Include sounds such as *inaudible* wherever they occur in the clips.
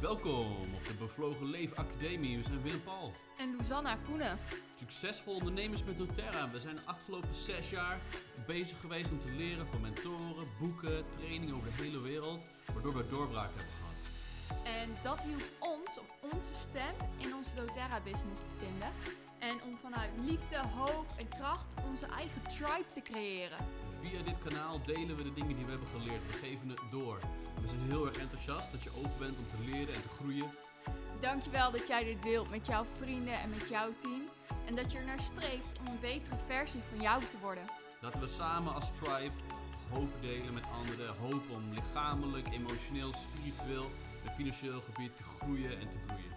Welkom op de Bevlogen Leef Academie. We zijn Willem Paul. En Luzanna Koenen. Succesvol ondernemers met doTERRA. We zijn de afgelopen zes jaar bezig geweest om te leren van mentoren, boeken, trainingen over de hele wereld. Waardoor we doorbraak hebben gehad. En dat hielp ons om onze stem in onze doTERRA business te vinden. En om vanuit liefde, hoop en kracht onze eigen tribe te creëren. Via dit kanaal delen we de dingen die we hebben geleerd. We geven het door. We zijn heel erg enthousiast dat je open bent om te leren en te groeien. Dankjewel dat jij dit deelt met jouw vrienden en met jouw team. En dat je er naar streeft om een betere versie van jou te worden. Laten we samen als tribe hoop delen met anderen. Hoop om lichamelijk, emotioneel, spiritueel en financieel gebied te groeien en te bloeien.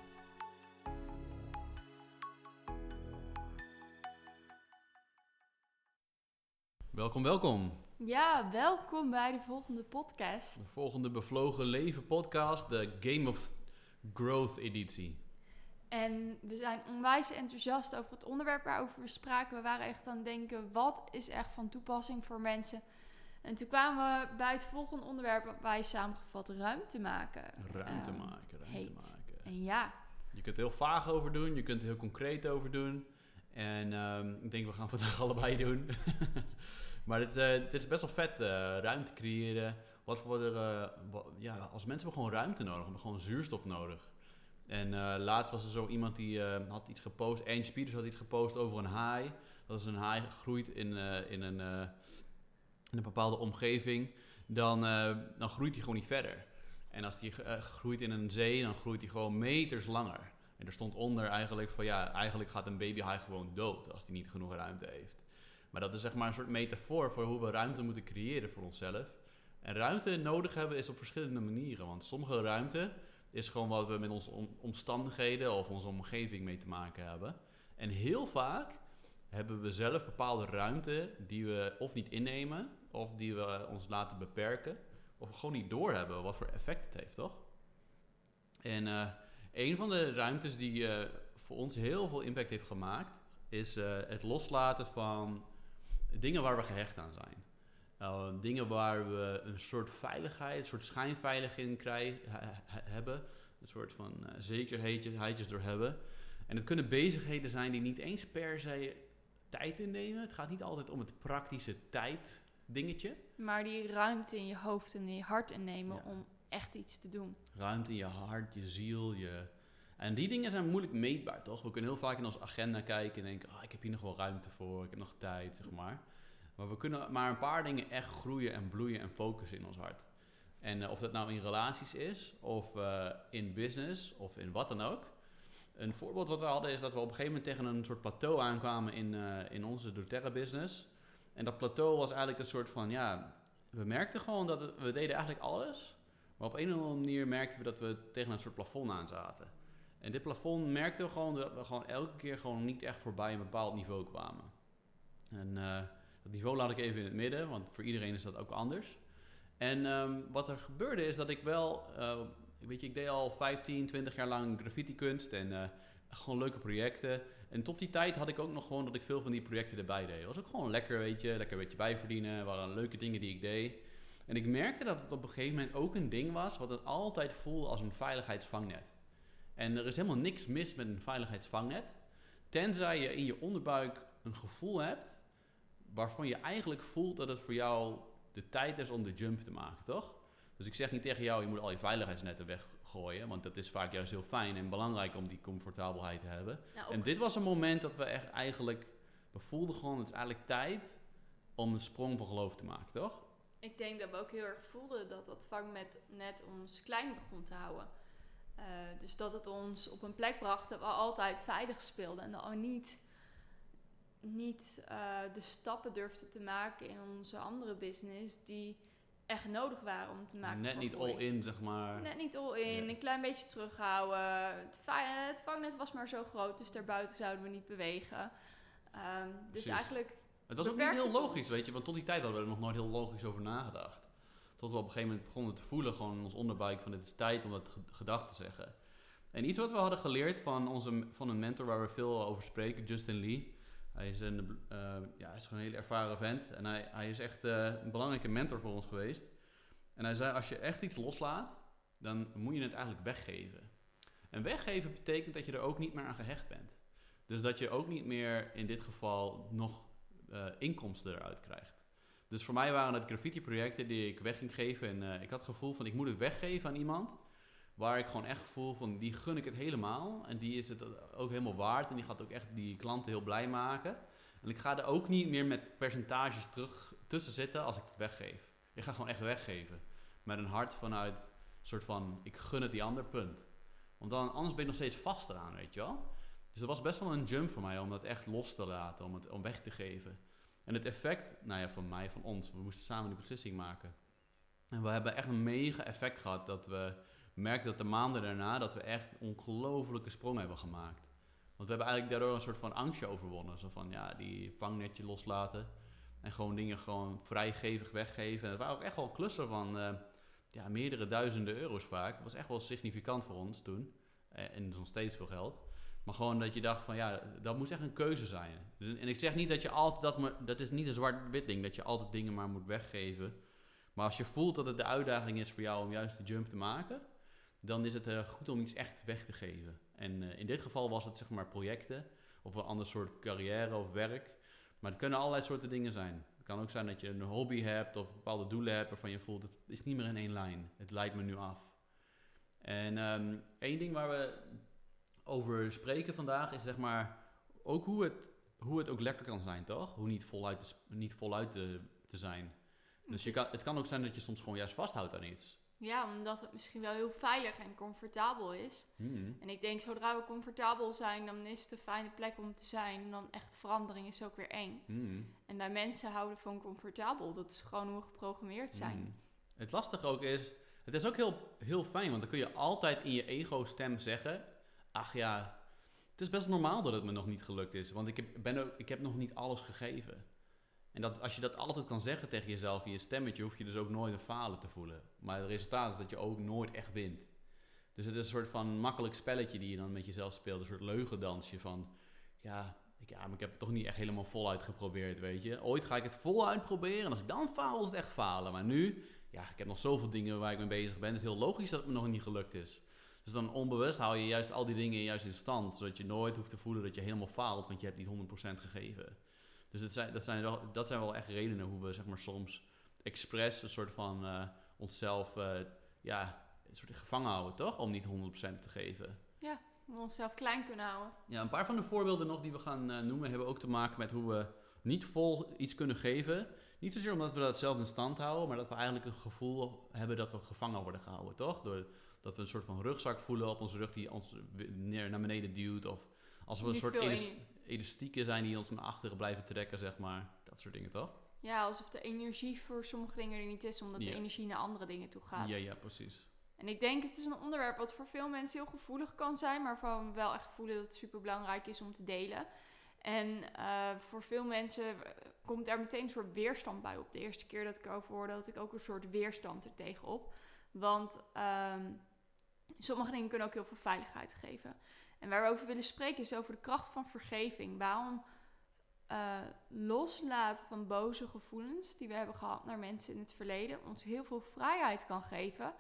Welkom, welkom. Ja, welkom bij de volgende podcast. De volgende Bevlogen Leven podcast, de Game of Growth editie. En we zijn onwijs enthousiast over het onderwerp waarover we spraken. We waren echt aan het denken, wat is echt van toepassing voor mensen? En toen kwamen we bij het volgende onderwerp wat wij samengevat ruimte maken. Ruimte Ehm, maken, ruimte heet. maken. En ja, Je kunt er heel vaag over doen, je kunt er heel concreet over doen. En ehm, ik denk, we gaan vandaag *laughs* allebei doen. Maar dit, eh, is best wel vet, eh, ruimte creëren. Wat voor er, eh, ja, als mensen hebben gewoon ruimte nodig, hebben gewoon zuurstof nodig. En laatst was er zo iemand die had iets gepost, Ange Peters had iets gepost over een haai. Dat is een haai groeit in, in, een, in een bepaalde omgeving, dan, dan groeit hij gewoon niet verder. En als die groeit in een zee, dan groeit hij gewoon meters langer. En er stond onder eigenlijk van ja, eigenlijk gaat een babyhaai gewoon dood als die niet genoeg ruimte heeft. Maar dat is zeg maar een soort metafoor voor hoe we ruimte moeten creëren voor onszelf. En ruimte nodig hebben is op verschillende manieren. Want sommige ruimte is gewoon wat we met onze om- omstandigheden of onze omgeving mee te maken hebben. En heel vaak hebben we zelf bepaalde ruimte die we of niet innemen, of die we ons laten beperken, of we gewoon niet doorhebben wat voor effect het heeft, toch? En eh, een van de ruimtes die eh, voor ons heel veel impact heeft gemaakt, is eh, het loslaten van dingen waar we gehecht aan zijn. Uh, dingen waar we een soort veiligheid, een soort schijnveiligheid in krijgen, hebben. Een soort van uh, zekerheidjes door hebben. En het kunnen bezigheden zijn die niet eens per se tijd innemen. Het gaat niet altijd om het praktische tijd dingetje. maar die ruimte in je hoofd en in je hart innemen Ja. om echt iets te doen. Ruimte in je hart, je ziel, je... En die dingen zijn moeilijk meetbaar, toch? We kunnen heel vaak in onze agenda kijken en denken... Oh, ik heb hier nog wel ruimte voor, ik heb nog tijd, zeg maar. Maar we kunnen maar een paar dingen echt groeien en bloeien en focussen in ons hart. En uh, of dat nou in relaties is, of uh, in business, of in wat dan ook. Een voorbeeld wat we hadden is dat we op een gegeven moment tegen een soort plateau aankwamen in, uh, in onze doTERRA business. En dat plateau was eigenlijk een soort van, ja... We merkten gewoon dat we deden eigenlijk alles... Maar op een of andere manier merkten we dat we tegen een soort plafond aan zaten. En dit plafond merkten we gewoon dat we gewoon elke keer gewoon niet echt voorbij een bepaald niveau kwamen. En uh, dat niveau laat ik even in het midden, want voor iedereen is dat ook anders. En um, wat er gebeurde is dat ik wel, uh, weet je, ik deed al 15, 20 jaar lang graffiti kunst en uh, gewoon leuke projecten. En tot die tijd had ik ook nog gewoon dat ik veel van die projecten erbij deed. Was ook gewoon lekker, weet je, lekker een beetje bijverdienen, waren leuke dingen die ik deed. En ik merkte dat het op een gegeven moment ook een ding was wat het altijd voelde als een veiligheidsvangnet. En er is helemaal niks mis met een veiligheidsvangnet, tenzij je in je onderbuik een gevoel hebt waarvan je eigenlijk voelt dat het voor jou de tijd is om de jump te maken, toch? Dus ik zeg niet tegen jou, je moet al je veiligheidsnetten weggooien, want dat is vaak juist heel fijn en belangrijk om die comfortabelheid te hebben. Nou, en dit was een moment dat we echt eigenlijk, we voelden gewoon, het is eigenlijk tijd om een sprong van geloof te maken, toch? Ik denk dat we ook heel erg voelden dat dat vangnet net ons klein begon te houden. Uh, dus dat het ons op een plek bracht dat we altijd veilig speelden. En dat we niet, niet uh, de stappen durfden te maken in onze andere business die echt nodig waren om te maken. Net niet all in, zeg maar. Net niet all in, Ja. een klein beetje terughouden. Het, het vangnet was maar zo groot, dus daarbuiten zouden we niet bewegen. Um, dus eigenlijk Het was ook niet heel logisch, ons. weet je, want tot die tijd hadden we er nog nooit heel logisch over nagedacht. Tot we op een gegeven moment begonnen te voelen, gewoon in ons onderbuik, van het is tijd om dat ge- gedag te zeggen. En iets wat we hadden geleerd van, onze, van een mentor waar we veel over spreken, Justin Lee. Hij is een, eh, ja, hij is gewoon een hele ervaren vent en hij, hij is echt eh, een belangrijke mentor voor ons geweest. En hij zei, als je echt iets loslaat, dan moet je het eigenlijk weggeven. En weggeven betekent dat je er ook niet meer aan gehecht bent. Dus dat je ook niet meer in dit geval nog uh, inkomsten eruit krijgt. Dus voor mij waren het graffiti-projecten die ik weg ging geven. En uh, ik had het gevoel van ik moet het weggeven aan iemand. Waar ik gewoon echt gevoel van die gun ik het helemaal. En die is het ook helemaal waard. En die gaat ook echt die klanten heel blij maken. En ik ga er ook niet meer met percentages terug tussen zitten als ik het weggeef. Ik ga gewoon echt weggeven. Met een hart vanuit een soort van ik gun het die ander punt. Want dan, anders ben je nog steeds vast eraan, weet je wel. Dus dat was best wel een jump voor mij om dat echt los te laten, om het om weg te geven. En het effect, nou ja, van mij, van ons, we moesten samen die beslissing maken. En we hebben echt een mega effect gehad dat we merkten dat de maanden daarna dat we echt ongelofelijke sprong hebben gemaakt. Want we hebben eigenlijk daardoor een soort van angstje overwonnen. Zo van, ja, die vangnetje loslaten. En gewoon dingen gewoon vrijgevig weggeven. En het waren ook echt wel klussen van uh, ja, meerdere duizenden euro's vaak. Dat was echt wel significant voor ons toen. Uh, en nog steeds veel geld. Maar gewoon dat je dacht van ja, dat moet echt een keuze zijn. Dus, en ik zeg niet dat je altijd dat, maar dat is niet een zwart-wit ding, dat je altijd dingen maar moet weggeven. Maar als je voelt dat het de uitdaging is voor jou om juist de jump te maken, dan is het uh, goed om iets echt weg te geven. En uh, in dit geval was het zeg maar projecten of een ander soort carrière of werk. Maar het kunnen allerlei soorten dingen zijn. Het kan ook zijn dat je een hobby hebt of bepaalde doelen hebt waarvan je voelt het is niet meer in één lijn. Het leidt me nu af. En um, één ding waar we over spreken vandaag is zeg maar ook hoe het, hoe het ook lekker kan zijn, toch? Hoe niet voluit te, niet voluit te, te zijn. Dus je kan, het kan ook zijn dat je soms gewoon juist vasthoudt aan iets. Ja, omdat het misschien wel heel veilig en comfortabel is. Hmm. En ik denk, zodra we comfortabel zijn, dan is het een fijne plek om te zijn. En dan echt verandering is ook weer eng. Hmm. En bij mensen houden van comfortabel. Dat is gewoon hoe we geprogrammeerd zijn. Hmm. Het lastige ook is, het is ook heel, heel fijn, want dan kun je altijd in je ego-stem zeggen: Ach ja, het is best normaal dat het me nog niet gelukt is, want ik heb, ben ook, ik heb nog niet alles gegeven. En dat, als je dat altijd kan zeggen tegen jezelf in je stemmetje, hoef je dus ook nooit een falen te voelen. Maar het resultaat is dat je ook nooit echt wint. Dus het is een soort van makkelijk spelletje die je dan met jezelf speelt. Een soort leugendansje van, ja, ik, ja, maar ik heb het toch niet echt helemaal voluit geprobeerd, weet je. Ooit ga ik het voluit proberen en als ik dan faal, is het echt falen. Maar nu, ja, ik heb nog zoveel dingen waar ik mee bezig ben. Het is heel logisch dat het me nog niet gelukt is. Dus dan onbewust hou je juist al die dingen juist in stand, zodat je nooit hoeft te voelen dat je helemaal faalt, want je hebt niet 100% gegeven. Dus dat zijn, dat, zijn wel, dat zijn wel echt redenen hoe we zeg maar, soms expres een soort van uh, onszelf uh, ja, een soort gevangen houden, toch? Om niet 100% te geven. Ja, om onszelf klein kunnen houden. Ja, een paar van de voorbeelden nog die we gaan uh, noemen hebben ook te maken met hoe we niet vol iets kunnen geven. Niet zozeer omdat we dat zelf in stand houden, maar dat we eigenlijk een gevoel hebben dat we gevangen worden gehouden, toch? Door, dat we een soort van rugzak voelen op onze rug die ons neer naar beneden duwt. Of als we een soort elastieken zijn die ons naar achteren blijven trekken, zeg maar. Dat soort dingen, toch? Ja, alsof de energie voor sommige dingen er niet is, omdat de energie naar andere dingen toe gaat. Ja, ja, precies. En ik denk, het is een onderwerp wat voor veel mensen heel gevoelig kan zijn, maar waarvan we wel echt voelen dat het super belangrijk is om te delen. En uh, voor veel mensen komt er meteen een soort weerstand bij op. De eerste keer dat ik over hoorde, had ik ook een soort weerstand er tegenop. Want um, sommige dingen kunnen ook heel veel veiligheid geven. En waar we over willen spreken is over de kracht van vergeving. Waarom uh, loslaten van boze gevoelens die we hebben gehad naar mensen in het verleden ons heel veel vrijheid kan geven.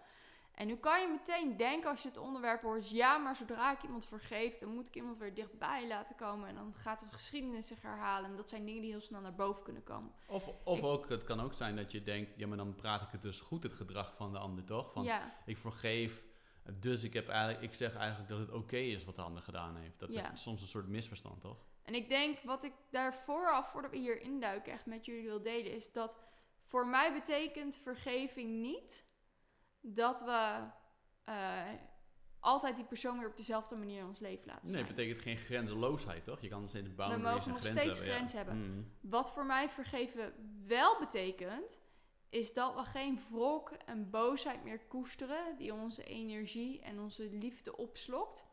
En nu kan je meteen denken als je het onderwerp hoort, ja, maar zodra ik iemand vergeef, dan moet ik iemand weer dichtbij laten komen. En dan gaat de geschiedenis zich herhalen. En dat zijn dingen die heel snel naar boven kunnen komen. Of, of ook, het kan ook zijn dat je denkt, ja, maar dan praat ik het dus goed, het gedrag van de ander, toch? Van, ja. ik vergeef, dus ik, heb eigenlijk, ik zeg eigenlijk dat het oké is wat de ander gedaan heeft. Dat Ja. is soms een soort misverstand, toch? En ik denk wat ik daar vooraf, voordat we hier induiken, echt met jullie wil delen, is dat voor mij betekent vergeving niet dat we eh, altijd die persoon weer op dezelfde manier in ons leven laten Nee, zijn. het betekent geen grenzeloosheid, toch? Je kan nog steeds we boundaries mogen en nog grenzen steeds hebben, ja. grenzen hebben. Mm. Wat voor mij vergeven wel betekent, is dat we geen wrok en boosheid meer koesteren die onze energie en onze liefde opslokt.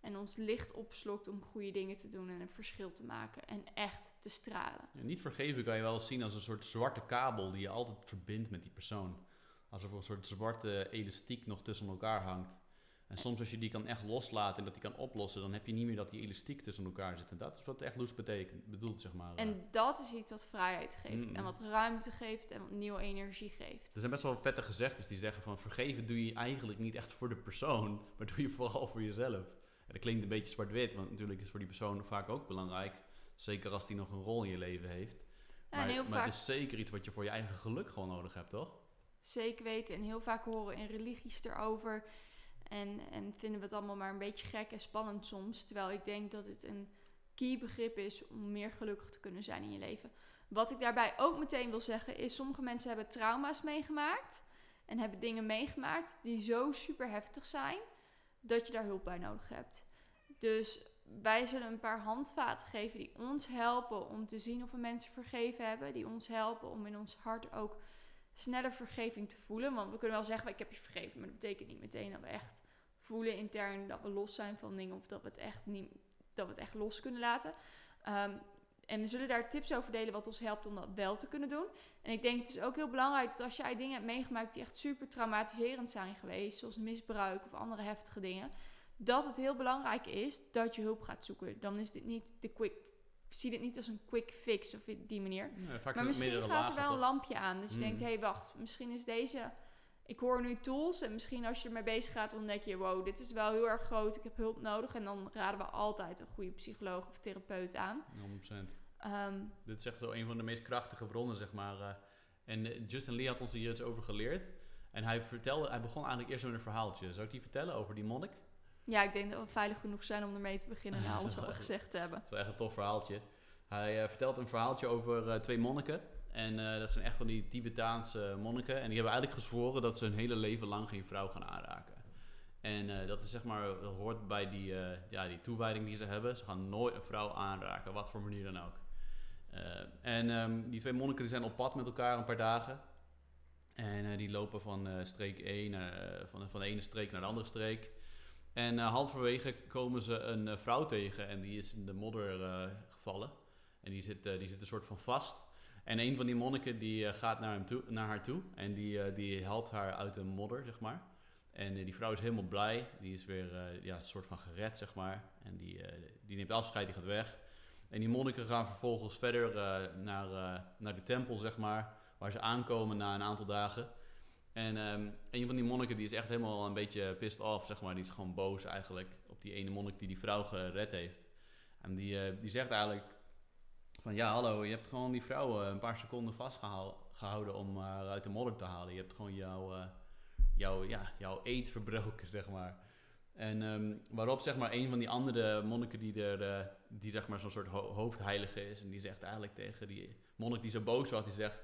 En ons licht opslokt om goede dingen te doen en een verschil te maken en echt te stralen. Niet vergeven kan je wel zien als een soort zwarte kabel die je altijd verbindt met die persoon. Alsof er een soort zwarte elastiek nog tussen elkaar hangt. En soms als je die kan echt loslaten en dat die kan oplossen, dan heb je niet meer dat die elastiek tussen elkaar zit. En dat is wat echt loose betekent, bedoelt, zeg maar. eh. En dat is iets wat vrijheid geeft. Mm. En wat ruimte geeft en wat nieuwe energie geeft. Er zijn best wel vette gezegdes die zeggen van vergeven doe je eigenlijk niet echt voor de persoon, *laughs* maar doe je vooral voor jezelf. En dat klinkt een beetje zwart-wit, want natuurlijk is voor die persoon vaak ook belangrijk. Zeker als die nog een rol in je leven heeft. Ja, maar vaak het is zeker iets wat je voor je eigen geluk gewoon nodig hebt, toch? zeker weten. En heel vaak horen in religies erover. En, en vinden we het allemaal maar een beetje gek en spannend soms. Terwijl ik denk dat het een key begrip is om meer gelukkig te kunnen zijn in je leven. Wat ik daarbij ook meteen wil zeggen is, sommige mensen hebben trauma's meegemaakt. En hebben dingen meegemaakt die zo super heftig zijn, dat je daar hulp bij nodig hebt. Dus wij zullen een paar handvaten geven die ons helpen om te zien of we mensen vergeven hebben. Die ons helpen om in ons hart ook sneller vergeving te voelen. Want we kunnen wel zeggen, ik heb je vergeven, maar dat betekent niet meteen dat we echt voelen intern dat we los zijn van dingen of dat we het echt, niet, dat we het echt los kunnen laten. Ehm, en we zullen daar tips over delen wat ons helpt om dat wel te kunnen doen. En ik denk het is ook heel belangrijk dat als jij dingen hebt meegemaakt die echt super traumatiserend zijn geweest, zoals misbruik of andere heftige dingen, dat het heel belangrijk is dat je hulp gaat zoeken. Dan is dit niet de quick, zie dit niet als een quick fix of die manier. Ja, Maar misschien gaat er wel een lampje aan. Dus je denkt, hé, hey, wacht, misschien is deze... Ik hoor nu tools en misschien als je ermee bezig gaat ontdek je... wow, dit is wel heel erg groot, ik heb hulp nodig. En dan raden we altijd een goede psycholoog of therapeut aan. 100%. Ehm, Dit is echt zo een van de meest krachtige bronnen, zeg maar. eh. en eh, Justin Lee had ons hier iets over geleerd. En hij vertelde, hij begon eigenlijk eerst met een verhaaltje. Zou ik die vertellen over die monnik? ja, ik denk dat we veilig genoeg zijn om ermee te beginnen... na *laughs* alles wat we gezegd hebben. Dat is wel echt een tof verhaaltje. Hij eh, vertelt een verhaaltje over twee monniken. En eh, dat zijn echt van die Tibetaanse monniken. En die hebben eigenlijk gezworen dat ze hun hele leven lang geen vrouw gaan aanraken. En eh, dat is zeg maar, hoort bij die, eh, ja, die toewijding die ze hebben. Ze gaan nooit een vrouw aanraken, wat voor manier dan ook. En ehm, die twee monniken die zijn op pad met elkaar een paar dagen. En die lopen van streek 1 naar, eh, van, van de ene streek naar de andere streek. En halverwege komen ze een vrouw tegen en die is in de modder gevallen. En die zit, die zit een soort van vast. En een van die monniken die eh, gaat naar, hem toe, naar haar toe en die, eh, die helpt haar uit de modder, zeg maar. En eh, die vrouw is helemaal blij. Die is weer ja, een soort van gered, zeg maar. En die, die neemt afscheid, die gaat weg. En die monniken gaan vervolgens verder naar, naar de tempel, zeg maar. Waar ze aankomen na een aantal dagen. En ehm, een van die monniken die is echt helemaal een beetje pissed off, zeg maar. Die is gewoon boos eigenlijk op die ene monnik die die vrouw gered heeft. En die, die zegt eigenlijk van ja, hallo, je hebt gewoon die vrouw eh, een paar seconden vastgehouden om haar uit de modder te halen. Je hebt gewoon jouw, eh, jouw, ja, jouw eet verbroken, zeg maar. En ehm, waarop zeg maar een van die andere monniken die er, eh, die zeg maar zo'n soort ho- hoofdheilige is. En die zegt eigenlijk tegen die monnik die zo boos was, die zegt,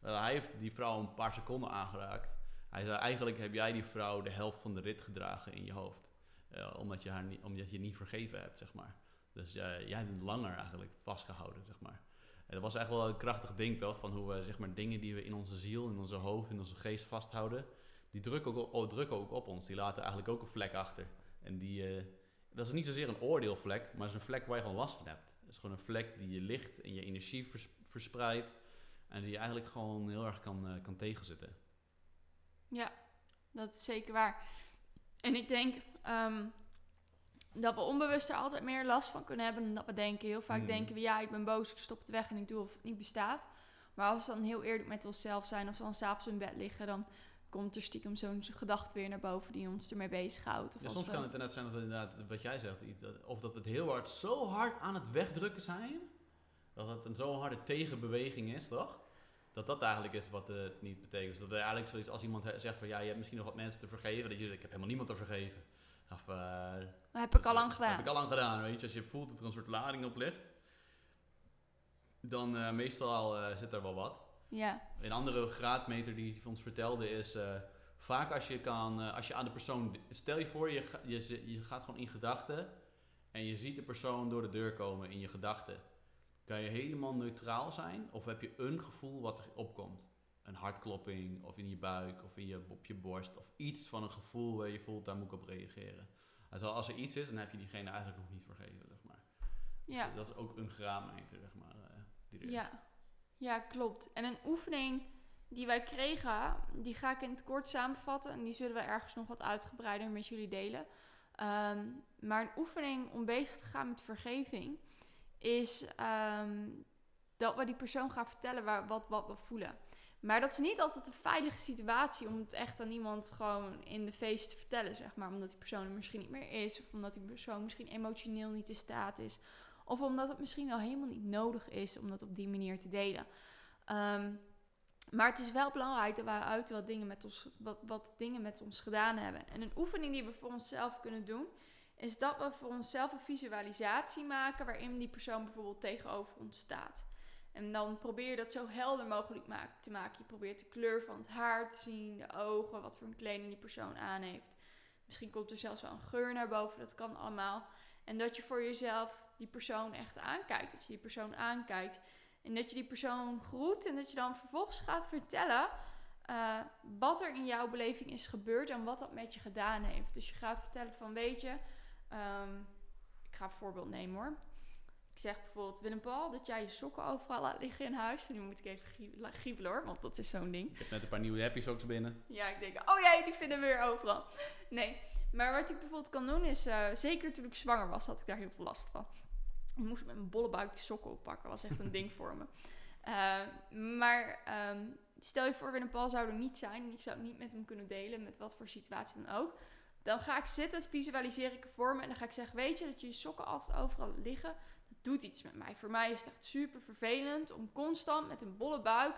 hij heeft die vrouw een paar seconden aangeraakt. Hij zei, eigenlijk heb jij die vrouw de helft van de rit gedragen in je hoofd. Eh, omdat, je haar niet, omdat je niet vergeven hebt, zeg maar. Dus eh, jij hebt langer eigenlijk vastgehouden, zeg maar. En dat was echt wel een krachtig ding, toch? Van hoe we, zeg maar, dingen die we in onze ziel, in onze hoofd, in onze geest vasthouden, die drukken ook, drukken ook op ons. Die laten eigenlijk ook een vlek achter. En die, eh, dat is niet zozeer een oordeelvlek, maar het is een vlek waar je gewoon last van hebt. Het is gewoon een vlek die je licht en je energie vers- verspreidt. En die je eigenlijk gewoon heel erg kan, eh, kan tegenzitten. Ja, dat is zeker waar. En ik denk ehm, dat we onbewust er altijd meer last van kunnen hebben dan dat we denken. Heel vaak Mm. denken we, ja, ik ben boos, ik stop het weg en ik doe of het niet bestaat. Maar als we dan heel eerlijk met onszelf zijn, als we dan s'avonds in bed liggen, dan komt er stiekem zo'n gedachte weer naar boven die ons ermee bezighoudt. Of Ja, soms kan het inderdaad zijn dat we inderdaad, wat jij zegt, of dat we het heel hard, zo hard aan het wegdrukken zijn, dat het een zo harde tegenbeweging is, toch? Dat dat eigenlijk is wat het niet betekent. Dus dat we eigenlijk zoiets, als iemand zegt van ja, je hebt misschien nog wat mensen te vergeven, dat je zegt, ik heb helemaal niemand te vergeven. Of, eh, Dat heb ik al lang dat gedaan. Heb ik al lang gedaan, weet je. Als je voelt dat er een soort lading op ligt, dan eh, meestal eh, zit er wel wat. Ja, Een andere graadmeter die hij ons vertelde is... eh, vaak als je, kan, als je aan de persoon... Stel je voor, je, ga- je, je gaat gewoon in gedachten... en je ziet de persoon door de deur komen in je gedachten. Kan je helemaal neutraal zijn? Of heb je een gevoel wat er opkomt? Een hartklopping, of in je buik, of in je, op je borst... of iets van een gevoel waar je voelt, daar moet ik op reageren. Also, als er iets is, dan heb je diegene eigenlijk nog niet vergeven, zeg maar. Dus, ja. eh, dat is ook een graadmeter, zeg maar. die is. Ja. ja, klopt. En een oefening die wij kregen, die ga ik in het kort samenvatten. En die zullen we ergens nog wat uitgebreider met jullie delen. Ehm, maar een oefening om bezig te gaan met vergeving is ehm, dat we die persoon gaan vertellen waar, wat, wat we voelen. Maar dat is niet altijd een veilige situatie om het echt aan iemand gewoon in de feest te vertellen, zeg maar. Omdat die persoon er misschien niet meer is, of omdat die persoon misschien emotioneel niet in staat is. Of omdat het misschien wel helemaal niet nodig is om dat op die manier te delen. Ehm, maar het is wel belangrijk dat wij uit wat dingen, met ons, wat, wat dingen met ons gedaan hebben. En een oefening die we voor onszelf kunnen doen, is dat we voor onszelf een visualisatie maken waarin die persoon bijvoorbeeld tegenover ons staat. En dan probeer je dat zo helder mogelijk te maken. Je probeert de kleur van het haar te zien, de ogen, wat voor een kleding die persoon aan heeft. Misschien komt er zelfs wel een geur naar boven, dat kan allemaal. En dat je voor jezelf die persoon echt aankijkt. Dat je die persoon aankijkt. En dat je die persoon groet en dat je dan vervolgens gaat vertellen uh, wat er in jouw beleving is gebeurd en wat dat met je gedaan heeft. Dus je gaat vertellen van, weet je, ehm, ik ga een voorbeeld nemen hoor. Ik zeg bijvoorbeeld, Willem-Paul, dat jij je sokken overal laat liggen in huis. En nu moet ik even giebelen hoor, want dat is zo'n ding. Ik heb net een paar nieuwe happy socks binnen. Ja, ik denk, oh jij, die vinden we weer overal. Nee, maar wat ik bijvoorbeeld kan doen is, uh, zeker toen ik zwanger was, had ik daar heel veel last van. Ik moest met mijn bolle buik die sokken oppakken. was echt een ding voor me. Uh, *laughs* maar um, stel je voor, Willem-Paul zou er niet zijn. En ik zou het niet met hem kunnen delen, met wat voor situatie dan ook. Dan ga ik zitten, visualiseer ik voor me. En dan ga ik zeggen, weet je dat je sokken altijd overal liggen doet iets met mij. Voor mij is het echt super vervelend om constant met een bolle buik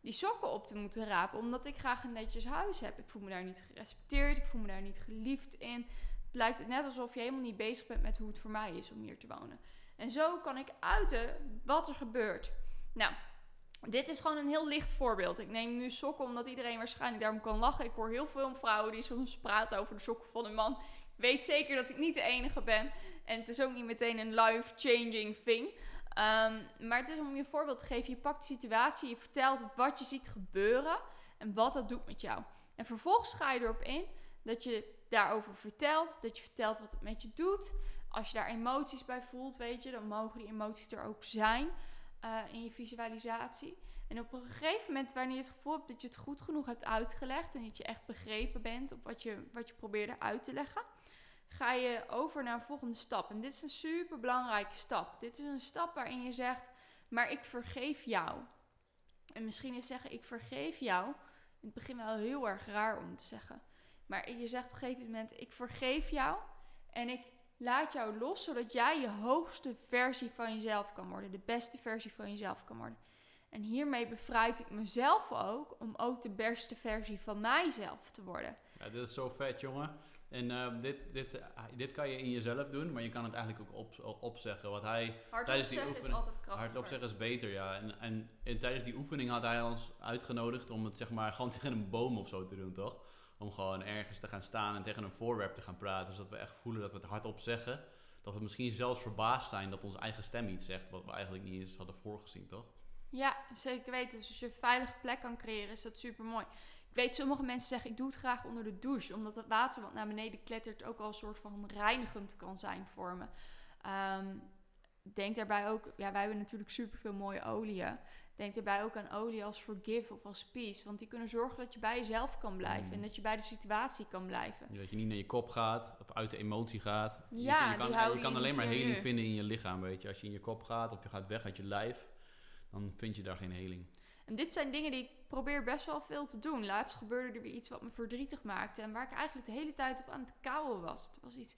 die sokken op te moeten rapen. Omdat ik graag een netjes huis heb. Ik voel me daar niet gerespecteerd. Ik voel me daar niet geliefd in. Het lijkt net alsof je helemaal niet bezig bent met hoe het voor mij is om hier te wonen. En zo kan ik uiten wat er gebeurt. Nou, dit is gewoon een heel licht voorbeeld. Ik neem nu sokken omdat iedereen waarschijnlijk daarom kan lachen. Ik hoor heel veel vrouwen die soms praten over de sokken van een man. Weet zeker dat ik niet de enige ben. En het is ook niet meteen een life-changing thing. Um, maar het is om je voorbeeld te geven. Je pakt de situatie, je vertelt wat je ziet gebeuren en wat dat doet met jou. En vervolgens ga je erop in dat je daarover vertelt, dat je vertelt wat het met je doet. Als je daar emoties bij voelt, weet je, dan mogen die emoties er ook zijn uh, in je visualisatie. En op een gegeven moment, wanneer je het gevoel hebt dat je het goed genoeg hebt uitgelegd en dat je echt begrepen bent op wat je, wat je probeerde uit te leggen, ga je over naar een volgende stap. En dit is een super belangrijke stap. Dit is een stap waarin je zegt, maar ik vergeef jou. En misschien is zeggen, ik vergeef jou, in het begin wel heel erg raar om te zeggen. Maar je zegt op een gegeven moment, ik vergeef jou en ik laat jou los, zodat jij je hoogste versie van jezelf kan worden. De beste versie van jezelf kan worden. En hiermee bevrijd ik mezelf ook om ook de beste versie van mijzelf te worden. Ja, dit is zo vet, jongen. En uh, dit, dit, uh, dit kan je in jezelf doen, maar je kan het eigenlijk ook op, opzeggen. Wat hij hard tijdens die oefening, is altijd krachtiger. Hard opzeggen is beter, ja. En, en, en, tijdens die oefening had hij ons uitgenodigd om het zeg maar gewoon *laughs* tegen een boom of zo te doen, toch? Om gewoon ergens te gaan staan en tegen een voorwerp te gaan praten. Zodat we echt voelen dat we het hardop zeggen. Dat we misschien zelfs verbaasd zijn dat onze eigen stem iets zegt, wat we eigenlijk niet eens hadden voorgezien, toch? Ja, zeker weten. Dus als je een veilige plek kan creëren, is dat super mooi. Ik weet, sommige mensen zeggen ik doe het graag onder de douche. Omdat het water wat naar beneden klettert ook al een soort van reinigend kan zijn voor me. Um, denk daarbij ook, ja, wij hebben natuurlijk super veel mooie oliën. Denk daarbij ook aan olie als Forgive of als Peace. Want die kunnen zorgen dat je bij jezelf kan blijven. En mm. dat je bij de situatie kan blijven. dat je niet naar je kop gaat of uit de emotie gaat. Ja, je, kan, je kan, je kan alleen maar heling vinden in je lichaam, weet je. Als je in je kop gaat of je gaat weg uit je lijf, dan vind je daar geen heling. En dit zijn dingen die ik probeer best wel veel te doen. Laatst gebeurde er weer iets wat me verdrietig maakte. En waar ik eigenlijk de hele tijd op aan het kouwen was. Het was iets.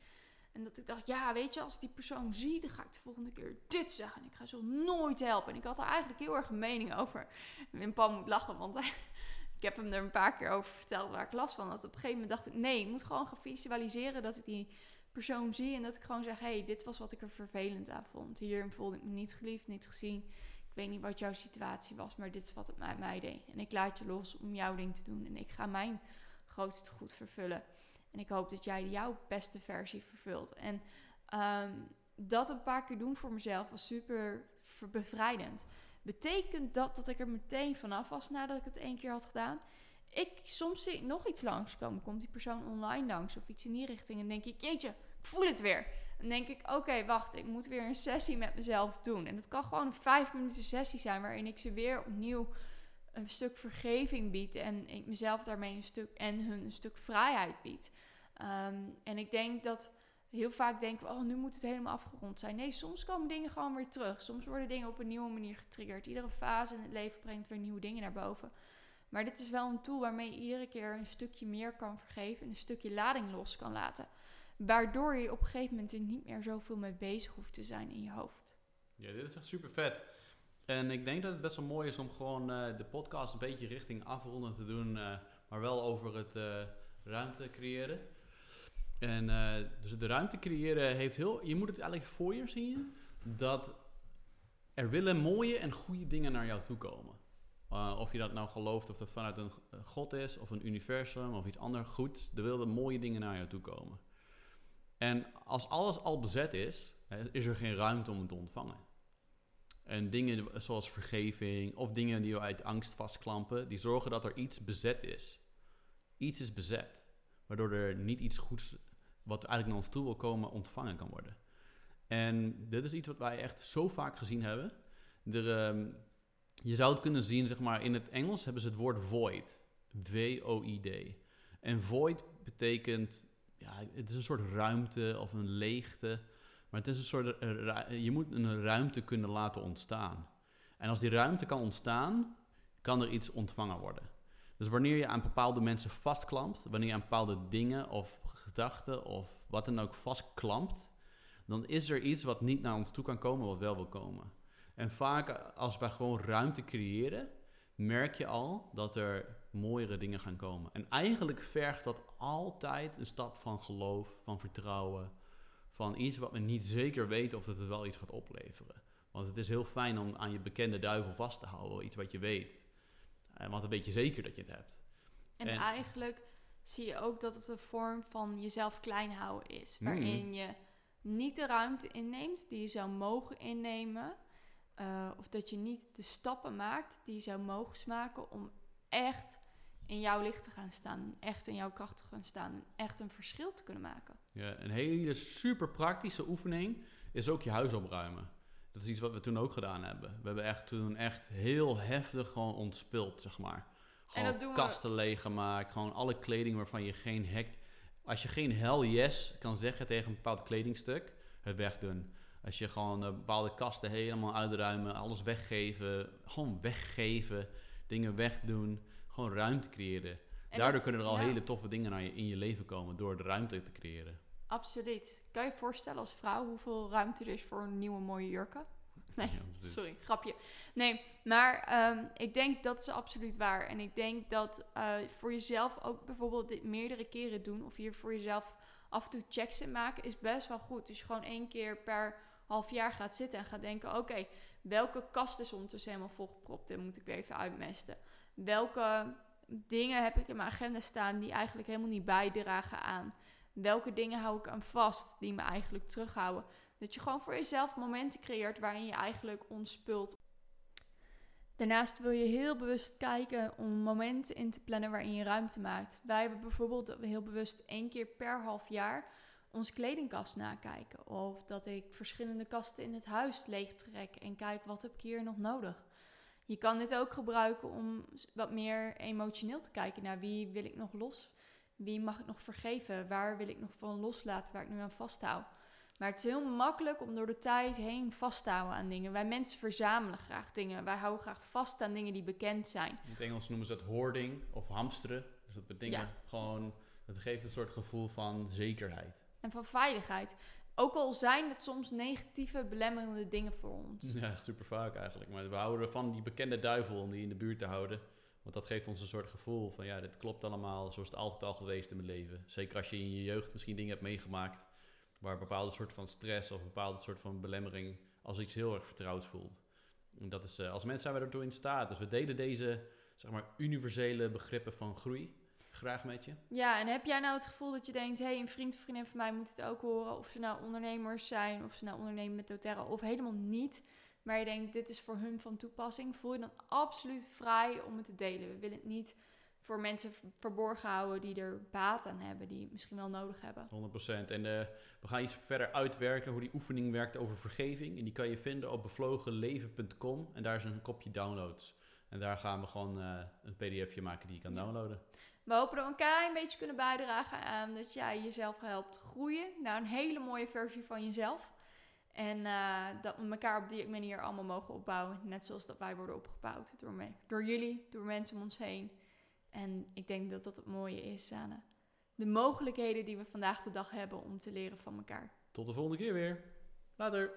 En dat ik dacht, ja, weet je, als ik die persoon zie, dan ga ik de volgende keer dit zeggen. En ik ga ze nooit helpen. En ik had er eigenlijk heel erg een mening over. Wim Pan moet lachen, want *laughs* ik heb hem er een paar keer over verteld waar ik last van had. Op een gegeven moment dacht ik, nee, ik moet gewoon gaan visualiseren dat ik die persoon zie. En dat ik gewoon zeg, hé, hey, dit was wat ik er vervelend aan vond. Hier voelde ik me niet geliefd, niet gezien. Ik weet niet wat jouw situatie was, maar dit is wat het mij deed. En ik laat je los om jouw ding te doen. En ik ga mijn grootste goed vervullen. En ik hoop dat jij jouw beste versie vervult. En ehm, dat een paar keer doen voor mezelf was super bevrijdend. Betekent dat dat ik er meteen vanaf was nadat ik het één keer had gedaan? Ik soms zie ik nog iets langskomen. Komt die persoon online langs of iets in die richting? En denk ik, jeetje, ik voel het weer. Denk ik, oké, wacht, ik moet weer een sessie met mezelf doen. En het kan gewoon een vijf minuten sessie zijn waarin ik ze weer opnieuw een stuk vergeving bied en ik mezelf daarmee een stuk en hun een stuk vrijheid bied. Ehm, en ik denk dat heel vaak denken we, oh, nu moet het helemaal afgerond zijn. Nee, soms komen dingen gewoon weer terug. Soms worden dingen op een nieuwe manier getriggerd. Iedere fase in het leven brengt weer nieuwe dingen naar boven. Maar dit is wel een tool waarmee je iedere keer een stukje meer kan vergeven en een stukje lading los kan laten. Waardoor je op een gegeven moment er niet meer zoveel mee bezig hoeft te zijn in je hoofd. Ja, dit is echt super vet. En ik denk dat het best wel mooi is om gewoon uh, de podcast een beetje richting afronden te doen, uh, maar wel over het uh, ruimte creëren. En dus de ruimte creëren heeft heel, je moet het eigenlijk voor je zien dat er willen mooie en goede dingen naar jou toe komen. of je dat nou gelooft, of dat vanuit een God is, of een universum, of iets anders goed, er willen mooie dingen naar jou toe komen. En als alles al bezet is, is er geen ruimte om het te ontvangen. En dingen zoals vergeving of dingen die we uit angst vastklampen, die zorgen dat er iets bezet is. Iets is bezet, waardoor er niet iets goeds wat eigenlijk naar ons toe wil komen ontvangen kan worden. En dit is iets wat wij echt zo vaak gezien hebben. Er, ehm, je zou het kunnen zien, zeg maar, in het Engels hebben ze het woord void. V-O-I-D. En void betekent, ja, het is een soort ruimte of een leegte. Maar het is een soort, je moet een ruimte kunnen laten ontstaan. En als die ruimte kan ontstaan, kan er iets ontvangen worden. Dus wanneer je aan bepaalde mensen vastklampt, wanneer je aan bepaalde dingen of gedachten of wat dan ook vastklampt, dan is er iets wat niet naar ons toe kan komen, wat wel wil komen. En vaak als wij gewoon ruimte creëren, merk je al dat er mooiere dingen gaan komen. En eigenlijk vergt dat altijd een stap van geloof, van vertrouwen, van iets wat we niet zeker weten of dat het wel iets gaat opleveren. Want het is heel fijn om aan je bekende duivel vast te houden, iets wat je weet. Eh, want dan weet je zeker dat je het hebt. En, eigenlijk zie je ook dat het een vorm van jezelf klein houden is. Waarin mm. je niet de ruimte inneemt die je zou mogen innemen. Uh, of dat je niet de stappen maakt die je zou mogen maken om echt in jouw licht te gaan staan. Echt in jouw kracht te gaan staan. Echt een verschil te kunnen maken. Ja, een hele super praktische oefening is ook je huis opruimen. Dat is iets wat we toen ook gedaan hebben. We hebben echt toen echt heel heftig gewoon ontspild, zeg maar. Gewoon kasten we... leeggemaakt. Gewoon alle kleding waarvan je geen hek... Als je geen hell yes kan zeggen tegen een bepaald kledingstuk, het wegdoen. Als je gewoon uh, bepaalde kasten helemaal uitruimen, alles weggeven. Gewoon weggeven, dingen wegdoen. Gewoon ruimte creëren. Daardoor kunnen er al hele toffe dingen naar je, in je leven komen door de ruimte te creëren. Absoluut. Kan je je voorstellen als vrouw hoeveel ruimte er is voor een nieuwe mooie jurken? *laughs* Nee, sorry, grapje. Nee, maar ehm, ik denk dat is absoluut waar. En ik denk dat uh, voor jezelf ook bijvoorbeeld dit meerdere keren doen... of hier voor jezelf af en toe checks in maken, is best wel goed. Dus gewoon één keer per half jaar gaat zitten en gaat denken... oké, welke kast is ondertussen helemaal volgepropt en moet ik weer even uitmesten? Welke dingen heb ik in mijn agenda staan die eigenlijk helemaal niet bijdragen aan? Welke dingen hou ik aan vast die me eigenlijk terughouden? Dat je gewoon voor jezelf momenten creëert waarin je eigenlijk ontspult. Daarnaast wil je heel bewust kijken om momenten in te plannen waarin je ruimte maakt. Wij hebben bijvoorbeeld heel bewust één keer per half jaar onze kledingkast nakijken. Of dat ik verschillende kasten in het huis leeg trek en kijk wat heb ik hier nog nodig. Je kan dit ook gebruiken om wat meer emotioneel te kijken naar wie wil ik nog los, wie mag ik nog vergeven, waar wil ik nog van loslaten, waar ik nu aan vasthoud. Maar het is heel makkelijk om door de tijd heen vast te houden aan dingen. Wij mensen verzamelen graag dingen. Wij houden graag vast aan dingen die bekend zijn. In het Engels noemen ze dat hoarding of hamsteren. Dus dat we dingen gewoon, dat geeft een soort gevoel van zekerheid. En van veiligheid. Ook al zijn het soms negatieve, belemmerende dingen voor ons. Ja, super vaak eigenlijk. Maar we houden ervan die bekende duivel om die in de buurt te houden. Want dat geeft ons een soort gevoel van ja, dit klopt allemaal zoals het altijd al geweest in mijn leven. Zeker als je in je jeugd misschien dingen hebt meegemaakt waar een bepaalde soort van stress of een bepaalde soort van belemmering als iets heel erg vertrouwd voelt. En dat is, uh, als mens zijn we ertoe in staat. Dus we delen deze zeg maar, universele begrippen van groei graag met je. Ja, en heb jij nou het gevoel dat je denkt... hé, hey, een vriend of vriendin van mij moet het ook horen... of ze nou ondernemers zijn, of ze nou ondernemen met doTERRA... of helemaal niet, maar je denkt dit is voor hun van toepassing... voel je dan absoluut vrij om het te delen. We willen het niet voor mensen verborgen houden die er baat aan hebben, die het misschien wel nodig hebben. 100%. En uh, we gaan iets verder uitwerken hoe die oefening werkt over vergeving. En die kan je vinden op bevlogenleven.com en daar is een kopje downloads. En daar gaan we gewoon eh, een pdfje maken die je kan Ja. downloaden. We hopen dat we elkaar een beetje kunnen bijdragen aan dat jij jezelf helpt groeien naar een hele mooie versie van jezelf. En eh, dat we elkaar op die manier allemaal mogen opbouwen. Net zoals dat wij worden opgebouwd door, me, door jullie, door mensen om ons heen. En ik denk dat dat het mooie is aan eh, de mogelijkheden die we vandaag de dag hebben om te leren van elkaar. Tot de volgende keer weer. Later.